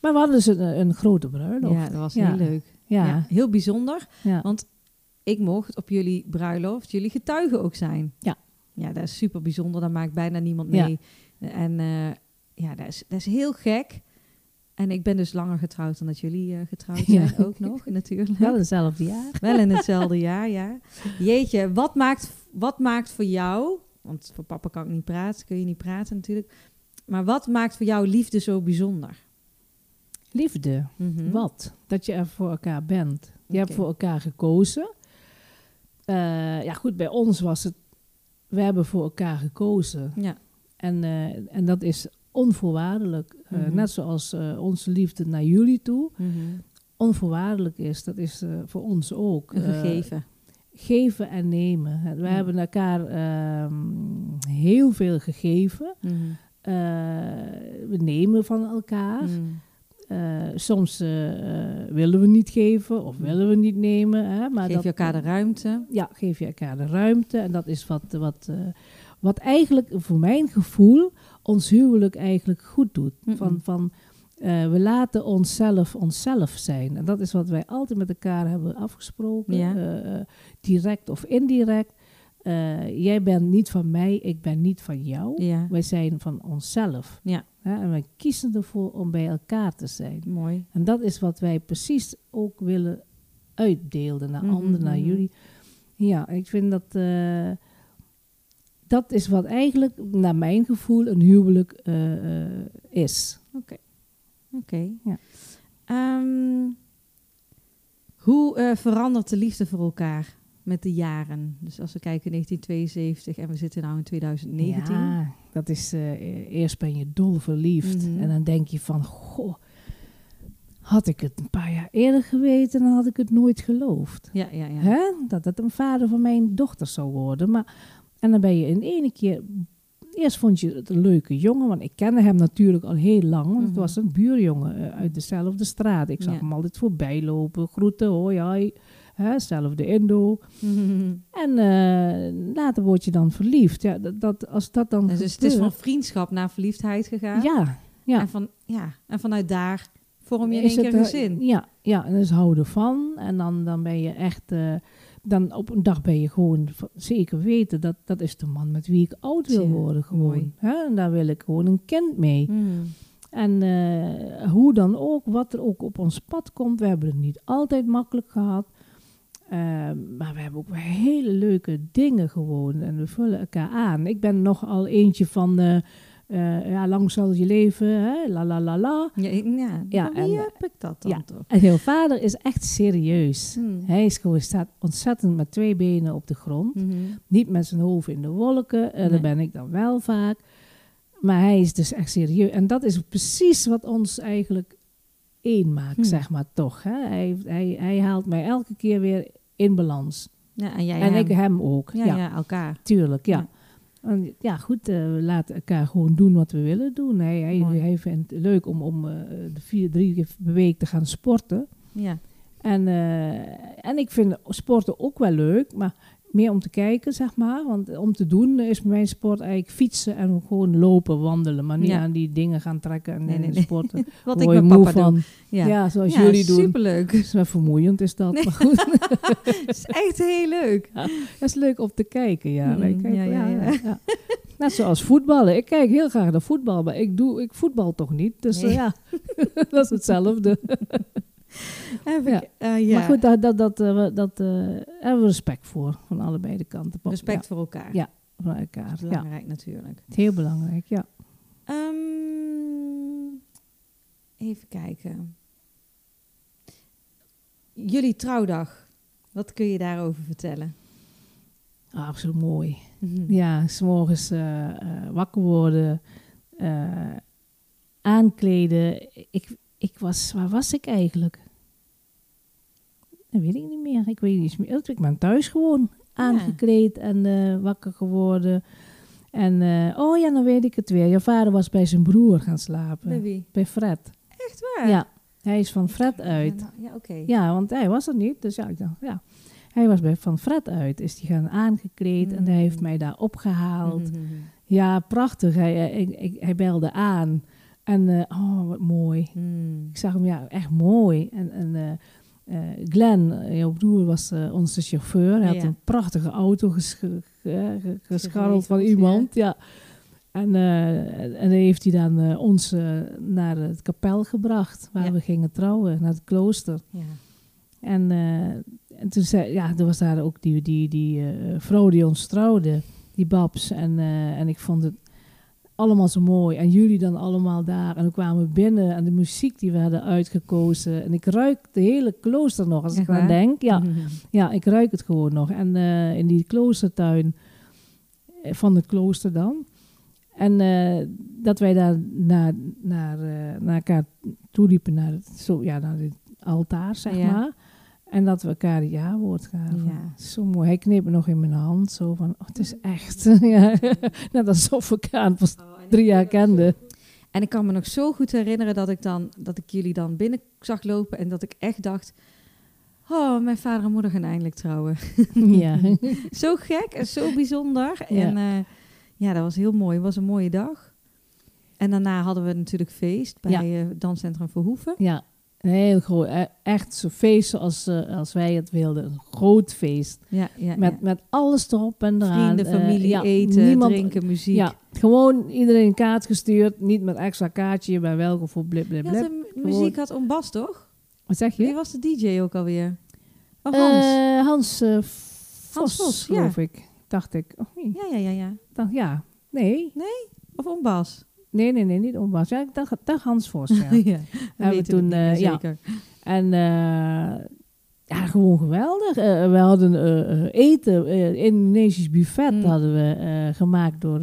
Maar we hadden dus een, een grote bruiloft. Ja, dat was heel leuk. Ja, heel bijzonder. Want ik mocht op jullie bruiloft jullie getuige ook zijn. Ja. Ja, dat is super bijzonder. Daar maakt bijna niemand mee. En eh, ja, dat is, dat is heel gek. En ik ben dus langer getrouwd dan dat jullie eh, getrouwd Ja. zijn ook nog, natuurlijk. Wel hetzelfde jaar. Wel in hetzelfde jaar, ja. Jeetje, wat maakt, wat maakt voor jou... Want voor papa kan ik niet praten, kun je niet praten natuurlijk. Maar wat maakt voor jou liefde zo bijzonder? Liefde. Mhm. Wat? Dat je er voor elkaar bent. Je hebt voor elkaar gekozen. Eh, ja, goed, bij ons was het... We hebben voor elkaar gekozen. Ja. En, eh, en dat is onvoorwaardelijk. Eh, Mhm. Net zoals eh, onze liefde naar jullie toe Mhm. onvoorwaardelijk is. Dat is eh, voor ons ook. Een gegeven. geven en nemen. We Ja. hebben elkaar ehm, heel veel gegeven. Mhm. We nemen van elkaar. Mhm. Soms willen we niet geven of willen we niet nemen. Hè, maar Geef dat, je elkaar de ruimte. Ja, geef je elkaar de ruimte. En dat is wat, wat, wat eigenlijk voor mijn gevoel ons huwelijk eigenlijk goed doet. Van, van, eh, we laten onszelf onszelf zijn. En dat is wat wij altijd met elkaar hebben afgesproken. Ja. eh, eh, direct of indirect. Jij bent niet van mij, ik ben niet van jou. Ja, Wij zijn van onszelf. Ja. En wij kiezen ervoor om bij elkaar te zijn. mooi. En dat is wat wij precies ook willen uitdeelden naar Mhm, anderen, naar mhm. jullie. Ja, ik vind dat... dat is wat eigenlijk, naar mijn gevoel, een huwelijk eh, eh, is. Oké. Ja. Ehm, hoe eh, verandert de liefde voor elkaar met de jaren? Dus als we kijken 1972 en we zitten nu in 2019. Ja, dat is... eh, eerst ben je dol verliefd. Mhm. En dan denk je van... Goh, had ik het een paar jaar eerder geweten... dan had ik het nooit geloofd. Ja, ja, ja. Hè? Dat het een vader van mijn dochter zou worden. Maar, en dan ben je in ene keer... Eerst vond je het een leuke jongen, want ik kende hem natuurlijk al heel lang. Want het Mhm. was een buurjongen eh, uit dezelfde straat. Ik zag Ja. hem altijd voorbij lopen, groeten, hoi, hoi. Hè, zelfde Indo. Mhm. En eh, later word je dan verliefd. Ja, dat, dat, als dat dan Dus het is van vriendschap naar verliefdheid gegaan. Ja, ja. En, van, ja. en vanuit daar vorm je in één keer eh, gezin. Ja, ja, en dus houden van. En dan, dan ben je echt... eh, dan op een dag ben je gewoon zeker weten... dat dat is de man met wie ik oud wil worden gewoon. Hè? En daar wil ik gewoon een kind mee. Mhm. En eh, hoe dan ook, wat er ook op ons pad komt... we hebben het niet altijd makkelijk gehad... Eh, maar we hebben ook hele leuke dingen gewoon. En we vullen elkaar aan. Ik ben nogal eentje van... eh, eh, ja, lang zal je leven, hè? la la la la. Ja, ja, Ja, wie en, heb ik dat dan ja. toch? En jouw vader is echt serieus. Hmm. Hij is gewoon, staat ontzettend met twee benen op de grond. Mhm. Niet met zijn hoofd in de wolken. En Nee. daar ben ik dan wel vaak. Maar hij is dus echt serieus. En dat is precies wat ons eigenlijk één maakt, Hmm. zeg maar toch. Hè? Hij, hij, hij haalt mij elke keer weer in balans. Ja, en jij en hem. ik hem ook. Ja, Ja, ja. elkaar. tuurlijk. Ja. Ja. En ja, goed, eh, we laten elkaar gewoon doen wat we willen doen. Hij, hij, Mooi. hij vindt het leuk om, om eh, de vier, drie keer per week te gaan sporten. Ja. En, eh, en ik vind sporten ook wel leuk, maar meer om te kijken, zeg maar. Want om te doen is mijn sport eigenlijk fietsen en gewoon lopen, wandelen. Maar niet Ja. aan die dingen gaan trekken en, Nee, en nee, nee. Wat ik met papa van. doe. Ja, Ja. zoals Ja, jullie doen. superleuk. Het is wel vermoeiend, is dat. Nee. Maar goed, Het is echt heel leuk. dat is leuk om te kijken, ja. Mm, Wij kijken- ja, ja, ja. ja. Net zoals voetballen. Ik kijk heel graag naar voetbal, maar ik, doe, ik voetbal toch niet. Dus eh, ja, dat is hetzelfde. Ja. eh, ja. Maar goed, dat, dat, dat, eh, dat eh, hebben we respect voor, van allebei de kanten. Respect voor elkaar. Ja. Van elkaar. Dat is belangrijk natuurlijk. heel belangrijk, ja. Ehm, even kijken. Jullie trouwdag. Wat kun je daarover vertellen? Ah, zo mooi. Mhm. Ja, s'morgens wakker worden, aankleden. Ik, ik was, waar was ik eigenlijk? Dat weet ik niet meer. Ik weet niet meer. Ik ben thuis gewoon aangekleed en eh, wakker geworden. En, eh, oh ja, dan weet ik het weer. Je vader was bij zijn broer gaan slapen. Bij wie? Bij Fred. Echt waar? Ja, hij is van Fred uit. Ja, nou, ja oké. Ja, want hij was er niet. Dus ja, ik dacht, ja. Hij was bij Van Fred uit. Is die gaan aangekleed en hij heeft Mm. mij daar opgehaald. Mhm. Ja, prachtig. Hij, hij, ik- hij belde aan. En eh, oh, wat mooi. Hmm. Ik zag hem, ja, echt mooi. En, en eh, eh, Glenn, eh, jouw broer, was eh, onze chauffeur. Hij had Ja. een prachtige auto ges- ge- ge- ge- gescharreld van iemand. Ja. En, eh, en dan heeft hij dan ons naar het kapel gebracht, waar we gingen trouwen, naar het klooster. Ja. En, en toen zei, ja, er was daar ook die, die, die vrouw die ons trouwde, die Babs. En, en ik vond het allemaal zo mooi. En jullie dan allemaal daar. En we kwamen binnen en de muziek die we hadden uitgekozen. En ik ruik de hele klooster nog als Echt ik aan denk. Ja, Mhm. ja, ik ruik het gewoon nog. En eh, in die kloostertuin eh, van het klooster dan. En eh, dat wij daar naar, naar, eh, naar elkaar toe liepen, naar het, zo, ja, naar het altaar, zeg Ja. maar. En dat we elkaar het ja-woord gaven. Ja. Zo mooi. Hij kneep me nog in mijn hand. Zo van, oh, het is echt. ja. Net alsof we elkaar pas drie jaar kenden. En ik kan me nog zo goed herinneren dat ik, dan, dat ik jullie dan binnen zag lopen en dat ik echt dacht... Oh, mijn vader en moeder gaan eindelijk trouwen. ja. zo gek en zo bijzonder. Ja. En eh, ja, dat was heel mooi. Het was een mooie dag. En daarna hadden we natuurlijk feest bij Ja. eh Danscentrum Verhoeven. ja. Een heel groot. e- Echt zo'n feest zoals eh, als wij het wilden. Een groot feest. Ja, ja, Met, ja. met alles erop en eraan. Vrienden, Eh, familie, eten, niemand- drinken, muziek. Ja, gewoon iedereen een kaart gestuurd. Niet met extra kaartje bij welke voor blip blip blip. muziek had om Bas, toch? Wat zeg Wie je? was de DJ ook alweer? Oh, Hans. Eh, Hans eh, Vos, Vos, geloof ik. Dacht ik. Oh, nee. ja, ja, ja, ja. Dacht, ja. Nee. Of om Bas. Nee, nee, nee, niet onbaas. Ja, ik dacht, dacht Hans Vos, ja. ja. Hebben we toen, eh, ja. zeker. En eh, ja, gewoon geweldig. Eh, we hadden eten, Indonesisch buffet Mm. hadden we gemaakt door,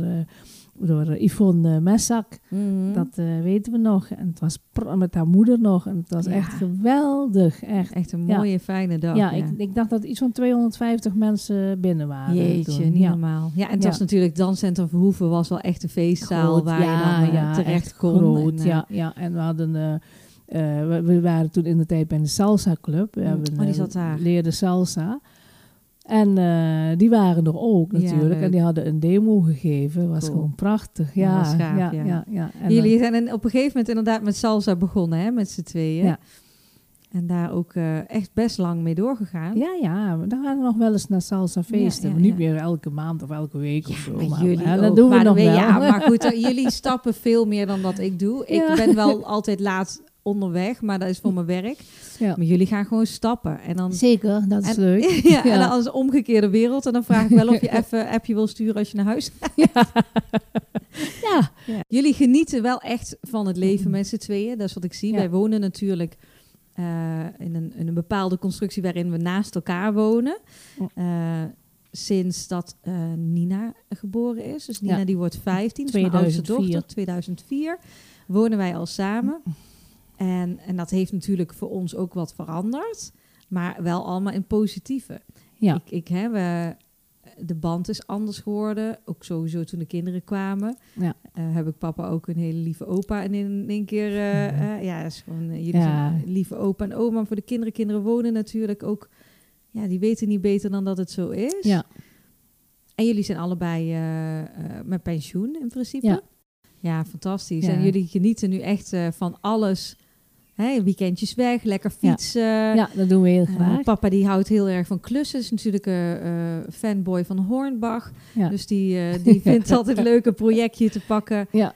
door eh, Yvonne Messak. Mhm. Dat eh, weten we nog. En het was met haar moeder nog. En het was Ja. echt geweldig. Echt. Echt een Ja. mooie, fijne dag. Ja, ja. Ik, ik dacht dat iets van 250 mensen binnen waren. Jeetje, toen. niet normaal. Ja, en het was natuurlijk Danscentrum Verhoeven was wel echt een feestzaal Groot, waar je dan eh, terecht echt kon. Groot, En, eh, ja, ja. En we hadden... eh, eh, we, we waren toen in de tijd bij de Salsa Club. We Mm. hebben, Oh, die eh, zat daar. leerden salsa. En eh, die waren er ook natuurlijk. en die hadden een demo gegeven. was Cool. gewoon prachtig. Ja, Ja, gaaf, ja, ja. ja. ja, En, Jullie eh, zijn op een gegeven moment inderdaad met salsa begonnen, hè, met z'n tweeën. Ja. En daar ook eh, echt best lang mee doorgegaan. ja, ja, we- dan gaan we nog wel eens naar salsa feesten. Maar niet meer elke maand of elke week of zo. Maar jullie ook. dat doen we nog wel. Ja, maar goed, jullie stappen veel meer dan dat ik doe. Ik ben wel altijd laat onderweg, maar dat is voor mijn werk. Ja. Maar jullie gaan gewoon stappen. En dan, Zeker, dat is En- leuk. ja, en Ja. dan als een omgekeerde wereld. En dan vraag ik wel of je even een appje wil sturen als je naar huis gaat. Ja, Jullie genieten wel echt van het leven met z'n tweeën. Dat is wat ik zie. Ja. Wij wonen natuurlijk eh, in, een, in een bepaalde constructie waarin we naast elkaar wonen. Ja. Eh, sinds dat eh, Nina geboren is. Dus Nina Ja. die wordt 15, is mijn oudste 2004. dochter. 2004 wonen wij al samen. En, en dat heeft natuurlijk voor ons ook wat veranderd. Maar wel allemaal in positieve. ja. Ik, ik heb, de band is anders geworden. Ook sowieso toen de kinderen kwamen. Ja. Eh, heb ik papa ook een hele lieve opa. En in één keer, eh, ja, dat is gewoon, eh, jullie Ja. zijn lieve opa en oma. Voor de kinderen, kinderen wonen natuurlijk ook. Ja, die weten niet beter dan dat het zo is. ja. En jullie zijn allebei met pensioen in principe. Ja. Ja, fantastisch. Ja. En jullie genieten nu echt van alles. Weekendjes weg, lekker fietsen. ja, dat doen we heel Eh, graag. papa die houdt heel erg van klussen. Is natuurlijk een eh, fanboy van Hornbach. Ja. Dus die, eh, die vindt altijd leuk een projectje te pakken. Ja.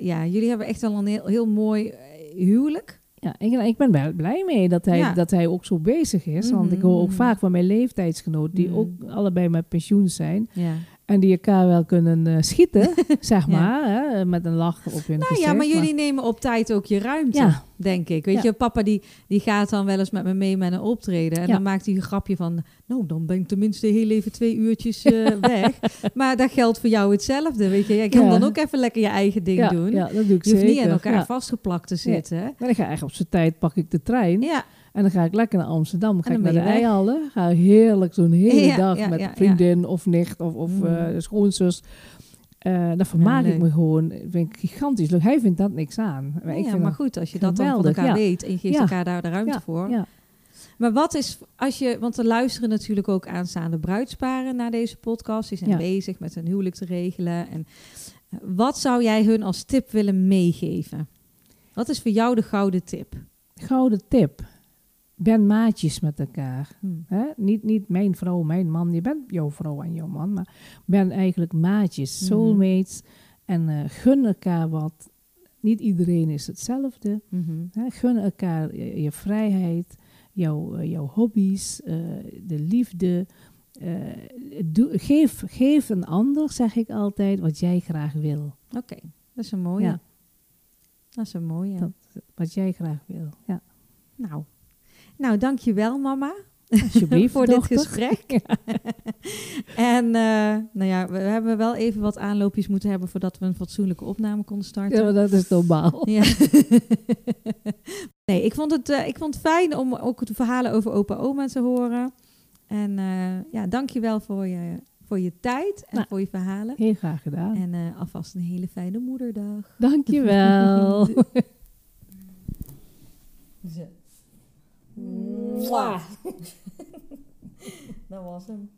Ja, jullie hebben echt al een heel, heel mooi huwelijk. Ja, ik, ik ben wel blij mee dat hij, Ja. dat hij ook zo bezig is. Want ik hoor ook Mhm. vaak van mijn leeftijdsgenoten, die Mhm. ook allebei met pensioen zijn. Ja. En die elkaar wel kunnen eh, schieten, zeg Ja. maar. Hè, met een lach op hun Nou gezicht. ja, maar jullie nemen op tijd ook je ruimte, Ja, denk ik. Weet Ja. je, papa die, die gaat dan wel eens met me mee met een optreden. En dan maakt hij een grapje van... Nou, dan ben ik tenminste heel even twee uurtjes eh, weg. Maar dat geldt voor jou hetzelfde, weet je. Jij kan dan ook even lekker je eigen ding doen. ja, dat doe ik Je hoeft zeker. niet aan elkaar vastgeplakt te zitten. Maar dan ga ik op zijn tijd, pak ik de trein. Ja, En dan ga ik lekker naar Amsterdam. Ga ik naar de. Eihallen. Ga heerlijk zo'n hele Ja, dag ja, met ja, vriendin of nicht of, of Mm. eh, schoonzus. Eh daar vermaak ik me gewoon. Vind ik gigantisch leuk. Hij vindt dat niks aan. Maar ik ja, vind maar dat- goed, als je dat dan van elkaar weet en je geeft elkaar daar de ruimte voor. Maar wat is, als je, want er luisteren natuurlijk ook aanstaande bruidsparen naar deze podcast. Die zijn bezig met een huwelijk te regelen. En eh, wat zou jij hun als tip willen meegeven? Wat is voor jou de gouden tip? Gouden tip. Ben maatjes met elkaar. Hm. Hè? Niet, niet mijn vrouw, mijn man. Je bent jouw vrouw en jouw man. Maar ben eigenlijk maatjes, Mhm. soulmates. En eh, gun elkaar wat. Niet iedereen is hetzelfde. Mhm. Hè? Gun elkaar je, je vrijheid, jouw, eh, jouw hobby's, eh, de liefde. doe, geef, geef een ander, zeg ik altijd, wat jij graag wil. Oké, dat is een mooie. Ja. Dat is een mooie. Dat, wat jij graag wil. Ja. Nou, nou dankjewel mama. Alsjeblieft, voor dochter. dit gesprek. en eh, nou ja, we hebben wel even wat aanloopjes moeten hebben voordat we een fatsoenlijke opname konden starten. Ja, dat is normaal. Ja. nee, ik vond, het, eh, ik vond het fijn om ook de verhalen over opa oma te horen. En eh ja, dankjewel voor je, voor je tijd en Nou. voor je verhalen. Heel graag gedaan. En alvast een hele fijne moederdag. Dankjewel. Mwah. Dat was hem.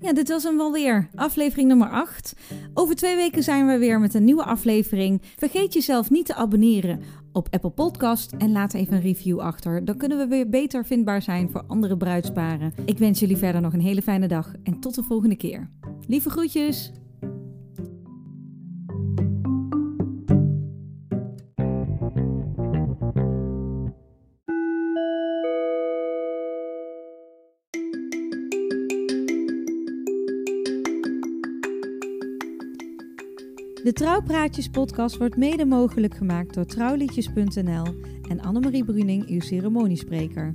Ja, dit was hem wel weer. Aflevering nummer 8. Over twee weken zijn we weer met een nieuwe aflevering. Vergeet jezelf niet te abonneren op Apple Podcast en laat even een review achter. Dan kunnen we weer beter vindbaar zijn voor andere bruidsparen. Ik wens jullie verder nog een hele fijne dag en tot de volgende keer. Lieve groetjes! De Trouwpraatjes podcast wordt mede mogelijk gemaakt door trouwliedjes.nl en Annemarie Bruning, uw ceremoniespreker.